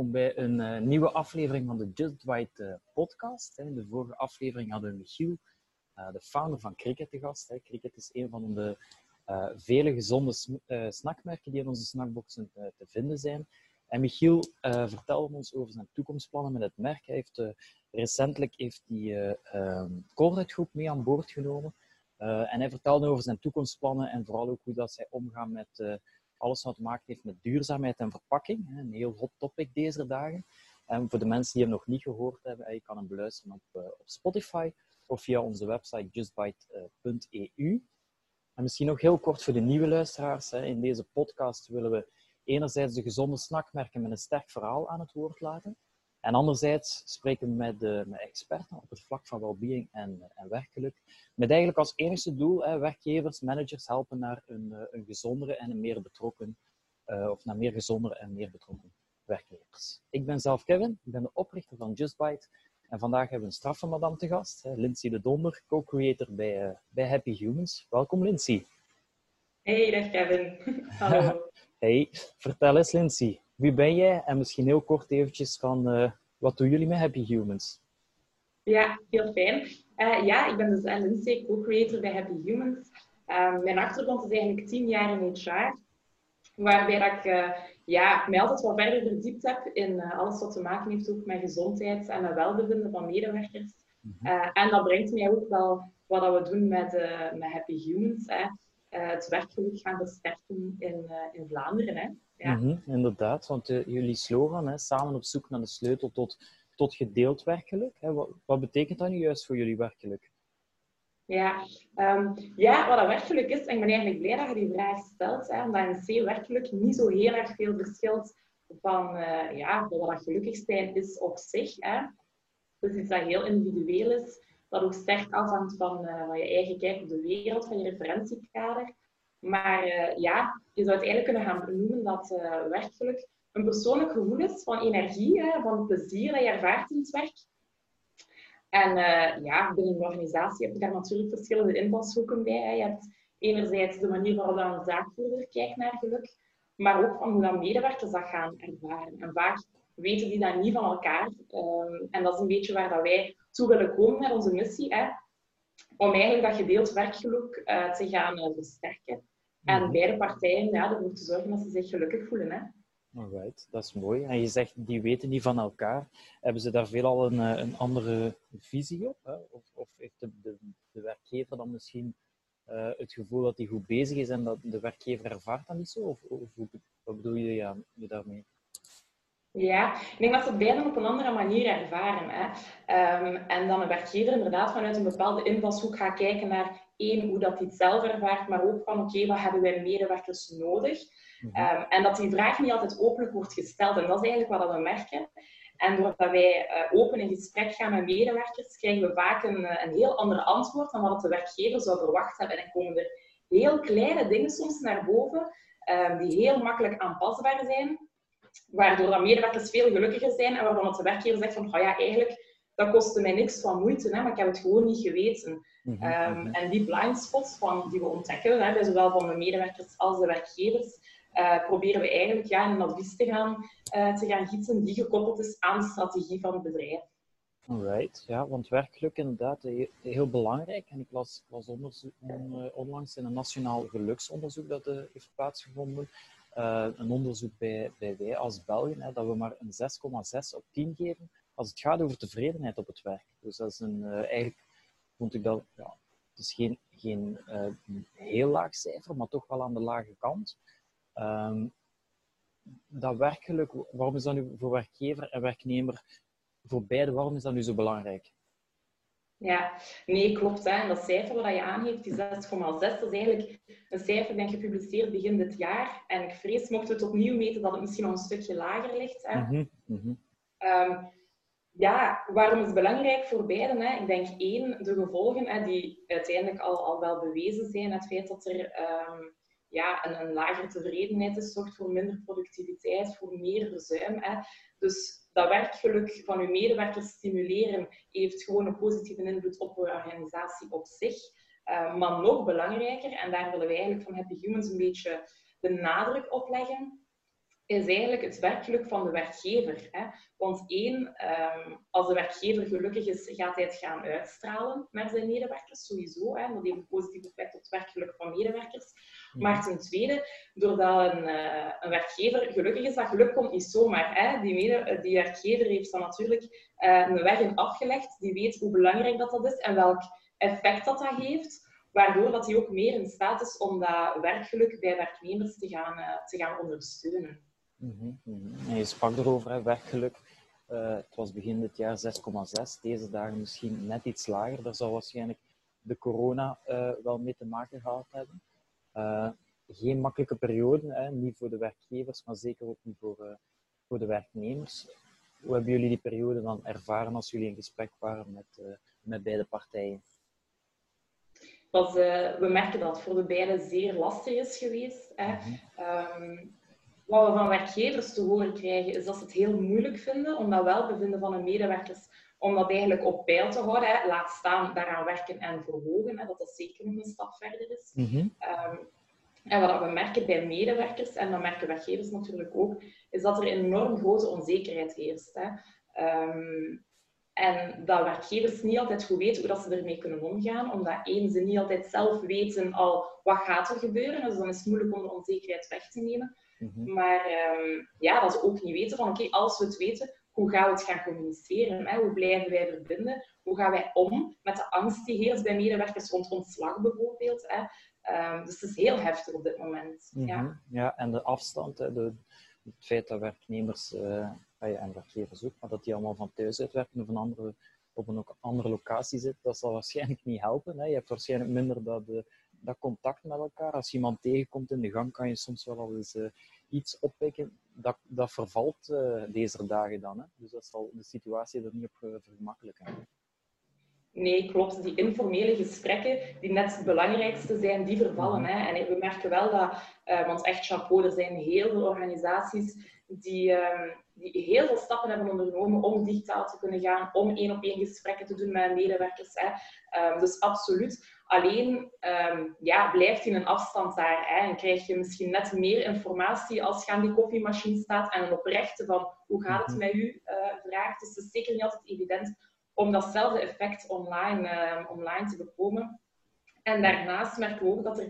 welkom bij een uh, nieuwe aflevering van de Just White uh, podcast. In de vorige aflevering hadden we Michiel, uh, de founder van Cricket, te gast. Hè. Cricket is een van de vele gezonde snackmerken die in onze snackboxen te vinden zijn. En Michiel vertelde ons over zijn toekomstplannen met het merk. Hij heeft recentelijk heeft die um, Groep mee aan boord genomen. en hij vertelde over zijn toekomstplannen en vooral ook hoe dat zij omgaan met alles wat te maken heeft met duurzaamheid en verpakking. Een heel hot topic deze dagen. En voor de mensen die hem nog niet gehoord hebben, je kan hem beluisteren op, eh, op Spotify of via onze website justbite.eu. En misschien nog heel kort voor de nieuwe luisteraars. In deze podcast willen we enerzijds de gezonde snackmerken met een sterk verhaal aan het woord laten. En anderzijds spreken we met, de, met experten op het vlak van well-being en, en werkgeluk. Met eigenlijk als enige doel hè, werkgevers, managers helpen naar een, eh, een gezondere en een meer betrokken, uh, of naar meer gezondere en meer betrokken werkgevers. Ik ben zelf Kevin, ik ben de oprichter van JustBite. En vandaag hebben we een straffe madame te gast, hè, Lindsay de Donder, co-creator bij, uh, bij Happy Humans. Welkom Lindsay. Hey, dag Kevin. Hallo. hey, vertel eens Lindsay, wie ben jij? En misschien heel kort eventjes van, uh, wat doen jullie met Happy Humans? Ja, heel fijn. Uh, ja, ik ben dus Lindsay, co-creator bij Happy Humans. Uh, mijn achtergrond is eigenlijk tien jaar in HR. Waarbij dat ik uh, ja, mij altijd wat verder verdiept heb in alles wat te maken heeft ook met gezondheid en met welbevinden van medewerkers. Mhm. en dat brengt mij ook wel wat we doen met, met Happy Humans. Hè. het werkgeluk gaan versterken in, in Vlaanderen. Hè. Ja. Mhm, inderdaad, want uh, jullie slogan, hè, samen op zoek naar de sleutel tot, tot gedeeld werkgeluk. Hè, wat, wat, betekent dat nu juist voor jullie werkgeluk? Ja, um, ja, wat dat werkgeluk is, en ik ben eigenlijk blij dat je die vraag stelt, hè, omdat een C-werkgeluk niet zo heel erg veel verschilt van uh, ja, wat dat gelukkig zijn is op zich. Hè. Dus iets dat heel individueel is, dat ook sterk afhangt van, uh, van je eigen kijk op de wereld, van je referentiekader. Maar uh, ja, je zou het eigenlijk kunnen gaan benoemen dat uh, werkgeluk een persoonlijk gevoel is van energie, hè, van plezier dat je ervaart in het werk. En uh, ja, binnen een organisatie heb je daar natuurlijk verschillende invalshoeken bij. Je hebt enerzijds de manier waarop een zaakvoerder kijkt naar geluk, maar ook van hoe dan medewerkers dat gaan ervaren. En vaak weten die dat niet van elkaar. Um, en dat is een beetje waar dat wij toe willen komen met onze missie. Hè, om eigenlijk dat gedeeld werkgeluk uh, te gaan uh, versterken. En mhm. beide partijen ja, ervoor te zorgen dat ze zich gelukkig voelen. Hè. Alright, dat is mooi. En je zegt, die weten niet van elkaar. Hebben ze daar veelal een, eh, een andere visie op? Hè? Of, of, heeft de, de, de, werkgever dan misschien uh, het gevoel dat hij goed bezig is en dat de werkgever ervaart dat niet zo? Of, of wat bedoel je, ja, je daarmee? Ja, ik denk dat ze beiden op een andere manier ervaren. Hè. Um, en dan een werkgever inderdaad vanuit een bepaalde invalshoek gaat kijken naar één, hoe dat hij het zelf ervaart, maar ook van oké, wat hebben wij medewerkers nodig? um, en dat die vraag niet altijd openlijk wordt gesteld. En dat is eigenlijk wat we merken. En doordat wij uh, open in gesprek gaan met medewerkers, krijgen we vaak een, eh, een heel ander antwoord dan wat de werkgever zou verwacht hebben. En dan komen er heel kleine dingen soms naar boven, um, die heel makkelijk aanpasbaar zijn waardoor dat medewerkers veel gelukkiger zijn en waarvan de werkgever zegt van, oh ja, eigenlijk, dat kostte mij niks van moeite, hè, maar ik heb het gewoon niet geweten. Mhm, ehm. En die blind spots van, die we ontdekken, hè, bij zowel van de medewerkers als de werkgevers, uh, proberen we eigenlijk ja, in een advies te gaan, uh, te gaan gieten die gekoppeld is aan de strategie van het bedrijf. Alright, ja, want werkgeluk inderdaad heel belangrijk. En ik las, was onderzoek, onlangs in een nationaal geluksonderzoek dat uh, heeft plaatsgevonden. Uh, een onderzoek bij, bij wij als Belgen, hè, dat we maar een 6,6 op 10 geven als het gaat over tevredenheid op het werk. Dus dat is een, uh, eigenlijk vond ik dat, ja, het is geen, geen uh, heel laag cijfer, maar toch wel aan de lage kant. Um, dat werkgeluk, waarom is dat nu voor werkgever en werknemer, voor beide, waarom is dat nu zo belangrijk? Ja, nee, klopt. Hè. En dat cijfer wat je aangeeft, die 6,6, dat is eigenlijk een cijfer dat gepubliceerd begin dit jaar. En ik vrees, mochten we het opnieuw meten, dat het misschien nog een stukje lager ligt. Hè. Mm -hmm. um, ja, waarom is het belangrijk voor beiden? Hè? Ik denk één, de gevolgen hè, die uiteindelijk al, al wel bewezen zijn. Het feit dat er um, ja, een, een lagere tevredenheid is, zorgt voor minder productiviteit, voor meer verzuim. Hè. Dus dat werkgeluk van uw medewerkers stimuleren heeft gewoon een positieve invloed op uw organisatie op zich. Uh, maar nog belangrijker, en daar willen wij eigenlijk van Happy Humans een beetje de nadruk op leggen, is eigenlijk het werkgeluk van de werkgever. Hè? Want één, ehm, als de werkgever gelukkig is, gaat hij het gaan uitstralen naar zijn medewerkers, sowieso. Hè? Dat heeft een positief effect op het werkgeluk van medewerkers. Maar ten tweede, doordat een, uh, een werkgever gelukkig is, dat geluk komt niet zomaar. Hè? Die, mede, die werkgever heeft dan natuurlijk uh, een weg in afgelegd, die weet hoe belangrijk dat, dat is en welk effect dat dat heeft waardoor dat hij ook meer in staat is om dat werkgeluk bij werknemers te gaan, uh, te gaan ondersteunen. Mm -hmm. je sprak erover, hè, werkgeluk. Uh, het was begin dit jaar 6,6, deze dagen misschien net iets lager. Daar zal waarschijnlijk de corona uh, wel mee te maken gehad hebben. Uh, geen makkelijke periode, hè, niet voor de werkgevers, maar zeker ook niet voor, voor de werknemers. Hoe hebben jullie die periode dan ervaren als jullie in gesprek waren met, met beide partijen? Was, we merken dat het voor de beide zeer lastig is geweest. Hè. Mm -hmm. um, wat we van werkgevers te horen krijgen, is dat ze het heel moeilijk vinden om dat welbevinden van hun medewerkers, om dat eigenlijk op peil te houden. Hè. Laat staan daaraan werken en verhogen, hè, dat dat zeker nog een stap verder is. Mm -hmm. um, en wat we merken bij medewerkers, en dat merken werkgevers natuurlijk ook, is dat er enorm grote onzekerheid heerst. Hè. Um, en dat werkgevers niet altijd goed weten hoe dat ze ermee kunnen omgaan, omdat één, ze niet altijd zelf weten al wat gaat er gebeuren. Dus dan is het moeilijk om de onzekerheid weg te nemen. Mm-hmm. Maar um, ja, dat ze ook niet weten van oké, okay, als we het weten, hoe gaan we het gaan communiceren? Hè? Hoe blijven wij verbinden? Hoe gaan wij om met de angst die heerst bij medewerkers rond ontslag bijvoorbeeld? Hè? Um, dus het is heel heftig op dit moment. Ja. ja, en de afstand, hè, de, het feit dat werknemers uh, en werkgevers ook, maar dat die allemaal van thuis uitwerken of een andere, op een andere locatie zitten, dat zal waarschijnlijk niet helpen. Hè? Je hebt waarschijnlijk minder dat, de, dat contact met elkaar. Als je iemand tegenkomt in de gang, kan je soms wel al eens uh, iets oppikken. Dat, dat vervalt uh, deze dagen dan. Hè? Dus dat zal de situatie er niet op uh, vergemakkelijken. Nee, klopt. Die informele gesprekken, die net het belangrijkste zijn, die vervallen. Hè. En we merken wel dat, uh, want echt chapeau, er zijn heel veel organisaties die, uh, die heel veel stappen hebben ondernomen om digitaal te kunnen gaan, om één op één gesprekken te doen met medewerkers. Hè. Um, dus absoluut. Alleen um, ja, blijft in een afstand daar. Hè, en krijg je misschien net meer informatie als je aan die koffiemachine staat en een oprechte van hoe gaat het mhm. met u uh, vraagt. Dus het is zeker niet altijd evident om datzelfde effect online, uh, online te bekomen. En daarnaast merken we ook dat er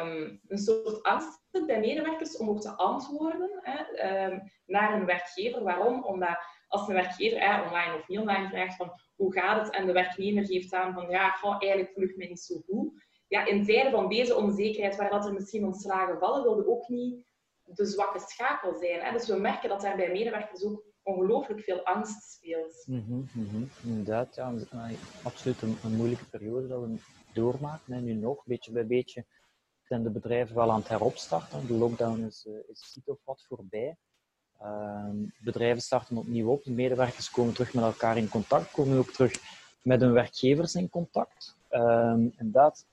um, een soort angst is bij medewerkers om ook te antwoorden hè, um, naar een werkgever. Waarom? Omdat als een werkgever hè, online of niet online vraagt van hoe gaat het en de werknemer geeft aan van ja, eigenlijk voel ik me niet zo goed. Ja, in tijden van deze onzekerheid, waar dat er misschien ontslagen vallen, wilde ook niet de zwakke schakel zijn. Hè. Dus we merken dat daar bij medewerkers ook ongelooflijk veel angst speelt. Mm -hmm, mm -hmm. Inderdaad, ja, absoluut een, moeilijke periode dat we doormaken. En nu nog, beetje bij beetje, zijn de bedrijven wel aan het heropstarten. De lockdown is, uh, is ziet of wat voorbij. Uh, bedrijven starten opnieuw op. De medewerkers komen terug met elkaar in contact, komen ook terug met hun werkgevers in contact. Uh, inderdaad,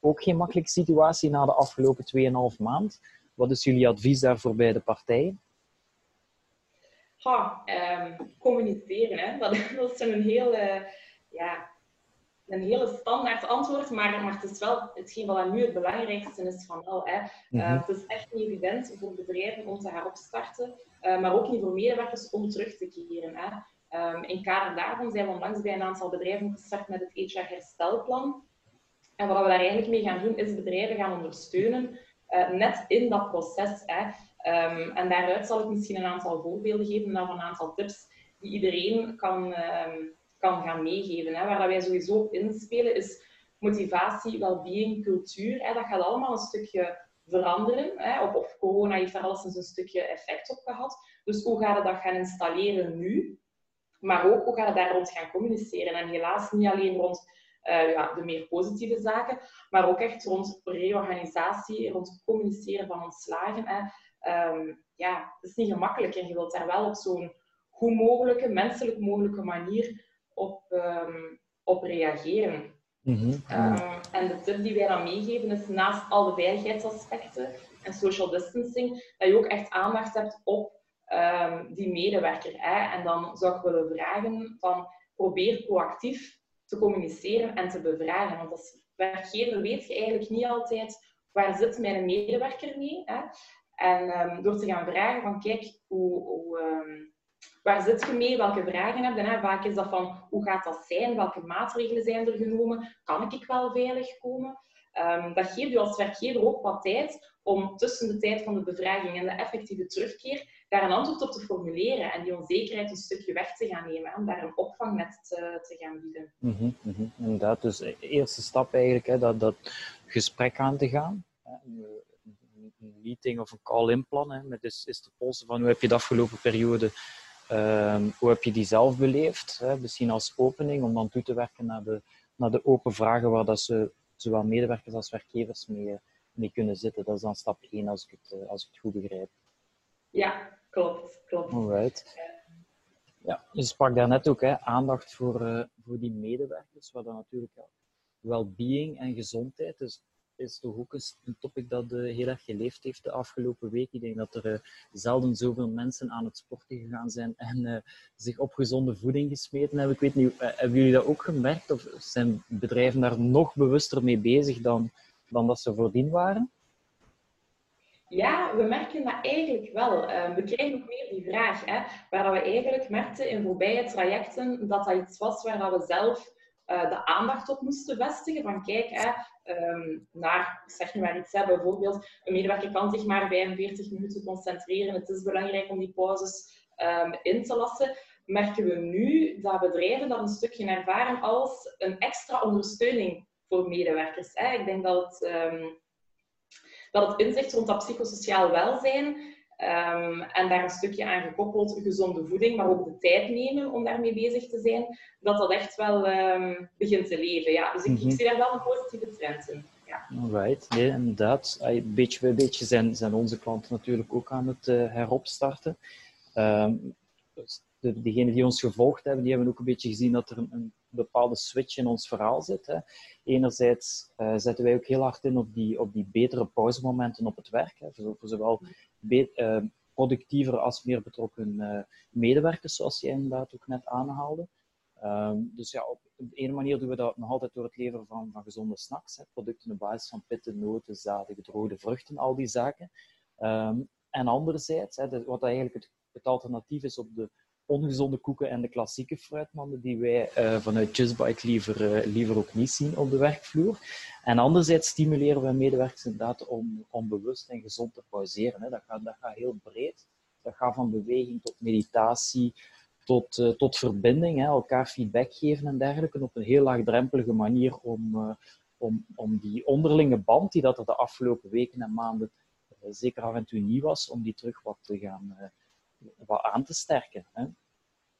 ook geen makkelijke situatie na de afgelopen 2,5 maand. Wat is jullie advies daarvoor bij de partijen? Ha, um, communiceren, hè? Dat, dat is een hele, ja, een hele standaard antwoord, maar, maar het is wel hetgeen wat nu het belangrijkste is van al. Hè. Mm -hmm. uh, het is echt niet evident voor bedrijven om te heropstarten, uh, maar ook niet voor medewerkers om terug te keren. Hè. Um, in kader daarvan zijn we onlangs bij een aantal bedrijven gestart met het HR-herstelplan. En wat we daar eigenlijk mee gaan doen, is bedrijven gaan ondersteunen, uh, net in dat proces. Hè. Um, en daaruit zal ik misschien een aantal voorbeelden geven of een aantal tips die iedereen kan, um, kan gaan meegeven. Hè. Waar dat wij sowieso op inspelen is motivatie, well-being, cultuur. Hè. Dat gaat allemaal een stukje veranderen. Hè. Op corona heeft daar alles een stukje effect op gehad. Dus hoe gaat je dat gaan installeren nu? Maar ook hoe gaat je daar rond gaan communiceren? En helaas niet alleen rond uh, ja, de meer positieve zaken, maar ook echt rond reorganisatie, rond communiceren van ontslagen. Hè um, ja, het is niet gemakkelijk en je wilt daar wel op zo'n goed mogelijke, menselijk mogelijke manier op, um, op reageren. Mm -hmm. um, en de tip die wij dan meegeven is naast al de veiligheidsaspecten en social distancing, dat je ook echt aandacht hebt op die medewerker. Hè? En dan zou ik willen vragen van probeer proactief te communiceren en te bevragen. Want als werkgever weet je eigenlijk niet altijd waar zit mijn medewerker mee. Hè? En ehm, door te gaan vragen van, kijk, hoe, hoe ehm, waar zit je mee? Welke vragen heb je? Vaak is dat van, hoe gaat dat zijn? Welke maatregelen zijn er genomen? Kan ik wel veilig komen? Um, dat geeft je als werkgever ook wat tijd om tussen de tijd van de bevraging en de effectieve terugkeer daar een antwoord op te formuleren en die onzekerheid een stukje weg te gaan nemen, om daar een opvangnet te, te gaan bieden. Mm -hmm, Inderdaad, dus de eerste stap eigenlijk, hè, dat, dat gesprek aan te gaan. Een meeting of een call inplannen, met is, is de polsen van hoe heb je de afgelopen periode, um, hoe heb je die zelf beleefd? Hè? Misschien als opening, om dan toe te werken naar de, naar de open vragen waar dat ze zowel medewerkers als werkgevers mee, mee kunnen zitten. Dat is dan stap 1 als ik het, als ik het goed begrijp. Ja, klopt. klopt. Alright. Ja, je sprak daarnet ook hè, aandacht voor, uh, voor die medewerkers, waar dan natuurlijk ja, well-being en gezondheid is, is toch ook een topic dat uh, heel erg geleefd heeft de afgelopen week. Ik denk dat er uh, zelden zoveel mensen aan het sporten gegaan zijn en zich op gezonde voeding gesmeten hebben. Ik weet niet, hebben jullie dat ook gemerkt? Of zijn bedrijven daar nog bewuster mee bezig dan, dan dat ze voordien waren? Ja, we merken dat eigenlijk wel. Ehm, we krijgen ook meer die vraag, hè, waar we eigenlijk merkten in voorbije trajecten dat dat iets was waar we zelf uh, de aandacht op moesten vestigen. Van kijk, hè, um, naar, zeg maar iets, bijvoorbeeld een medewerker kan zich maar 45 minuten concentreren. Het is belangrijk om die pauzes um, in te lassen. Merken we nu dat bedrijven dat een stukje ervaren als een extra ondersteuning voor medewerkers. Ik denk dat dat het inzicht rond dat psychosociaal welzijn um, en daar een stukje aan gekoppeld gezonde voeding, maar ook de tijd nemen om daarmee bezig te zijn, dat dat echt wel um, begint te leven. Ja. Dus ik, mm -hmm. ik, zie daar wel een positieve trend in. Ja. Alright, nee, inderdaad. Een beetje bij beetje zijn, zijn onze klanten natuurlijk ook aan het uh, heropstarten. Um, de, degenen die ons gevolgd hebben, die hebben ook een beetje gezien dat er een, een bepaalde switch in ons verhaal zit. Hè. Enerzijds uh, zetten wij ook heel hard in op die, op die betere pauzemomenten op het werk. Hè, voor, voor zowel uh, productiever als meer betrokken uh, medewerkers, zoals jij inderdaad ook net aanhaalde. Um, dus ja, op de ene manier doen we dat nog altijd door het leveren van, van gezonde snacks. Hè, producten op basis van pitten, noten, zaden, gedroogde vruchten, al die zaken. Um, en anderzijds, hè, wat eigenlijk het alternatief is op de ongezonde koeken en de klassieke fruitmanden die wij uh, vanuit JustBite liever, uh, liever ook niet zien op de werkvloer. En anderzijds stimuleren we medewerkers inderdaad om, om bewust en gezond te pauzeren. Hè. Dat, gaat, dat gaat heel breed. Dat gaat van beweging tot meditatie, tot, uh, tot verbinding, hè. elkaar feedback geven en dergelijke, op een heel laagdrempelige manier om, om, om die onderlinge band die dat er de afgelopen weken en maanden zeker af en toe niet was, om die terug wat te gaan wat aan te sterken. Hè.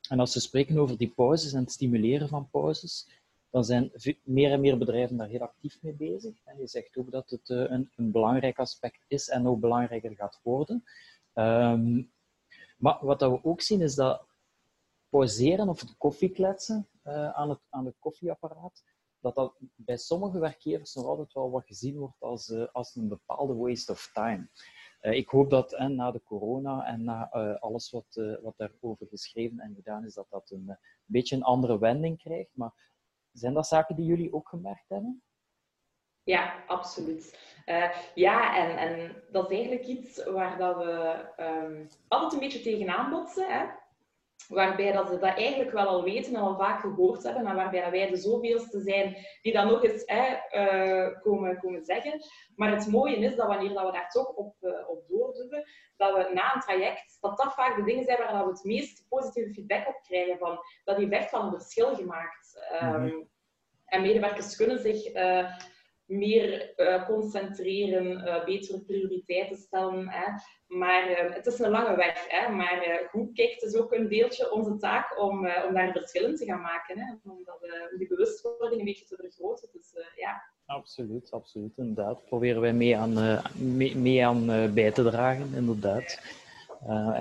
En als we spreken over die pauzes en het stimuleren van pauzes, dan zijn meer en meer bedrijven daar heel actief mee bezig. En je zegt ook dat het eh, een, een belangrijk aspect is en ook belangrijker gaat worden. Um, maar wat we ook zien is dat pauzeren of het koffiekletsen uh, aan, het, aan het koffieapparaat, dat dat bij sommige werkgevers nog altijd wel wat gezien wordt als, uh, als een bepaalde waste of time. Uh, ik hoop dat na de corona en na uh, alles wat, uh, wat daarover geschreven en gedaan is, dat dat een beetje een andere wending krijgt. Maar zijn dat zaken die jullie ook gemerkt hebben? Ja, absoluut. ja, en, en dat is eigenlijk iets waar dat we um, altijd een beetje tegenaan botsen. Hè? Waarbij dat ze dat eigenlijk wel al weten en al vaak gehoord hebben, maar waarbij dat wij de zoveelste zijn die dat nog eens uh, komen, komen zeggen. Maar het mooie is dat wanneer dat we daar toch op, uh, op doorduwen, dat we na een traject, dat dat vaak de dingen zijn waar dat we het meest positieve feedback op krijgen, van, dat heeft echt wel een verschil gemaakt. Um, En medewerkers kunnen zich uh, meer uh, concentreren, uh, betere prioriteiten stellen. Hè. Maar uh, het is een lange weg. Hè. Maar goed kijkt is ook een deeltje onze taak om, om daar verschillen te gaan maken. Hè. Om, dat, die bewustwording een beetje te vergroten. Dus ja. Absoluut, absoluut. Inderdaad. Proberen wij mee aan, mee, aan bij te dragen, inderdaad.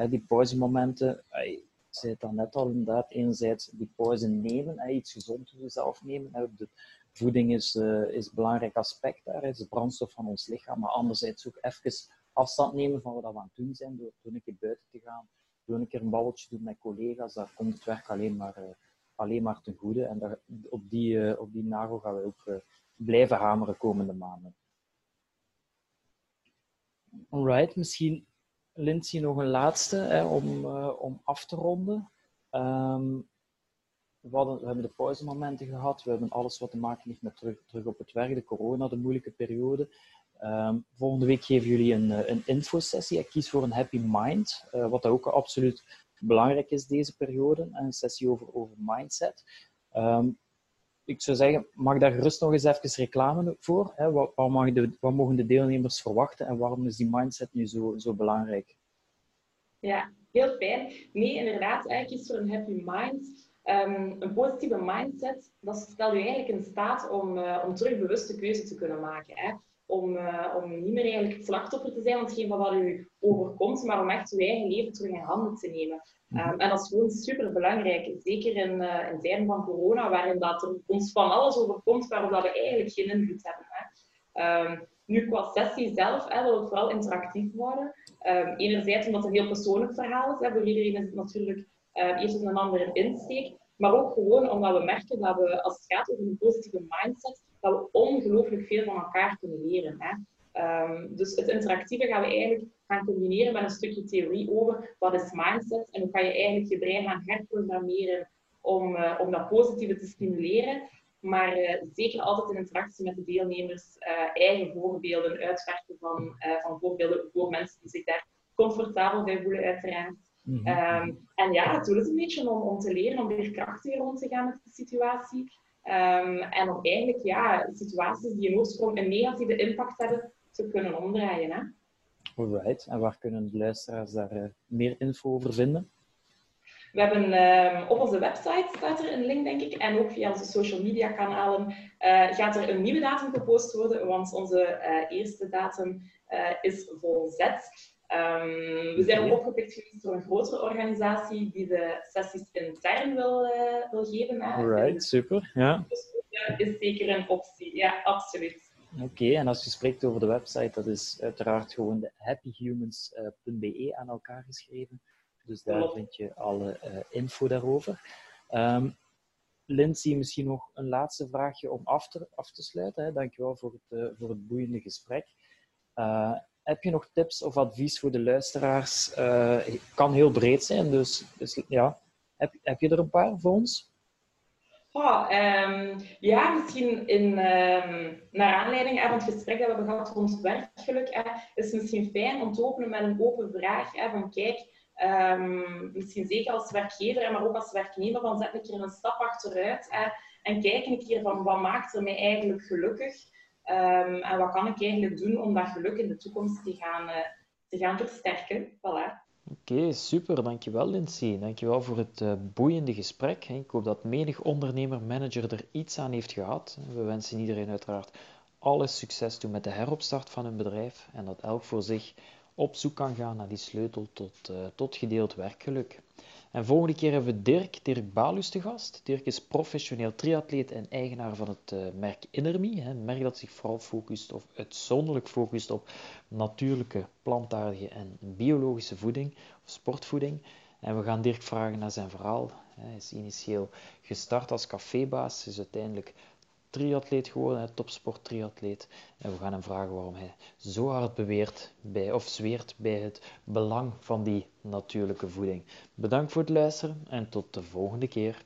die pauzemomenten, ik zei het net al, inderdaad. Enerzijds die pauze nemen, iets gezond voor jezelf nemen. de, voeding is, uh, is een belangrijk aspect daar, is de brandstof van ons lichaam, maar anderzijds ook even afstand nemen van wat we aan het doen zijn, door, een keer buiten te gaan, door een keer een babbeltje doen met collega's, daar komt het werk alleen maar, uh, alleen maar ten goede. En daar, op, die, uh, op die nagel gaan we ook blijven hameren komende maanden. Alright, misschien Lindsay nog een laatste hè, om, om af te ronden. Um, we, hadden, we, hebben de pauzemomenten gehad, we hebben alles wat te maken heeft met terug, terug op het werk, de corona, de moeilijke periode. Um, volgende week geven jullie een, eh, een infosessie. Ik kies voor een happy mind, uh, wat ook absoluut belangrijk is deze periode. Een sessie over, over mindset. Um, ik zou zeggen, mag daar gerust nog eens even reclame voor? Hè? Wat, wat, de, wat mogen de deelnemers verwachten en waarom is die mindset nu zo, zo belangrijk? Ja, heel fijn. Nee, inderdaad, eigenlijk is voor een happy mind. Um, een positieve mindset, dat stelt je eigenlijk in staat om, uh, om terug bewuste keuze te kunnen maken. Hè? Om, uh, om niet meer eigenlijk het slachtoffer te zijn van hetgeen wat u overkomt, maar om echt uw eigen leven terug in handen te nemen. Um, en dat is gewoon super belangrijk. Zeker in, uh, in tijden van corona, waarin dat er ons van alles overkomt, waarop dat we eigenlijk geen invloed hebben. Hè. Um, nu, qua sessie zelf hè, wil het vooral interactief worden. Enerzijds omdat het een heel persoonlijk verhaal is. Hè. Voor iedereen is het natuurlijk uh, eerst een andere insteek. Maar ook gewoon omdat we merken dat we, als het gaat over een positieve mindset, dat we ongelooflijk veel van elkaar kunnen leren. Hè. Um, dus het interactieve gaan we eigenlijk gaan combineren met een stukje theorie over wat is mindset en hoe kan je eigenlijk je brein gaan herprogrammeren om, uh, om dat positieve te stimuleren. Maar uh, zeker altijd in interactie met de deelnemers eigen voorbeelden uitwerken van, van voorbeelden voor mensen die zich daar comfortabel bij voelen, uiteraard. Mm -hmm. um, en ja, het doel is een beetje om, om te leren om weer krachtiger om te gaan met de situatie. Um, en om eigenlijk ja, situaties die in oorsprong een negatieve impact hebben, te kunnen omdraaien. Hè? Alright, en waar kunnen de luisteraars daar uh, meer info over vinden? We hebben uh, op onze website staat er een link, denk ik, en ook via onze social media kanalen uh, gaat er een nieuwe datum gepost worden, want onze uh, eerste datum is volzet. Um, we zijn ook opgepikt geweest door een grotere organisatie die de sessies intern wil, wil geven. Alright, super. Ja. Dus dat is zeker een optie, ja, absoluut. Oké, okay, en als je spreekt over de website, dat is uiteraard gewoon de happyhumans.be aan elkaar geschreven. Dus daar vind je alle uh, info daarover. Um, Lindsay, misschien nog een laatste vraagje om af te, af te sluiten. Hè. Dankjewel voor het, uh, voor het boeiende gesprek. Uh, heb je nog tips of advies voor de luisteraars? kan heel breed zijn, dus, dus ja. Heb, heb je er een paar voor ons? Um, ja, misschien in, um, naar aanleiding van het gesprek dat we hebben gehad rond werkgeluk, is het misschien fijn om te openen met een open vraag. Van kijk, um, misschien zeker als werkgever, maar ook als werknemer, van zet een keer een stap achteruit en kijk een keer van wat maakt er mij eigenlijk gelukkig en wat kan ik eigenlijk doen om dat geluk in de toekomst te gaan, uh, te gaan versterken. Voilà. Oké, super. Dankjewel Lindsay. Dankjewel voor het uh, boeiende gesprek. Ik hoop dat menig ondernemer, manager er iets aan heeft gehad. We wensen iedereen uiteraard alle succes toe met de heropstart van hun bedrijf en dat elk voor zich op zoek kan gaan naar die sleutel tot, uh, tot gedeeld werkgeluk. En volgende keer hebben we Dirk, Dirk Balus te gast. Dirk is professioneel triatleet en eigenaar van het uh, merk Innerme. Een merk dat zich vooral focust, of uitzonderlijk focust op natuurlijke, plantaardige en biologische voeding, of sportvoeding. En we gaan Dirk vragen naar zijn verhaal. Hij is initieel gestart als cafébaas, is uiteindelijk triatleet geworden, topsport triatleet. En we gaan hem vragen waarom hij zo hard beweert bij, of zweert bij het belang van die natuurlijke voeding. Bedankt voor het luisteren en tot de volgende keer.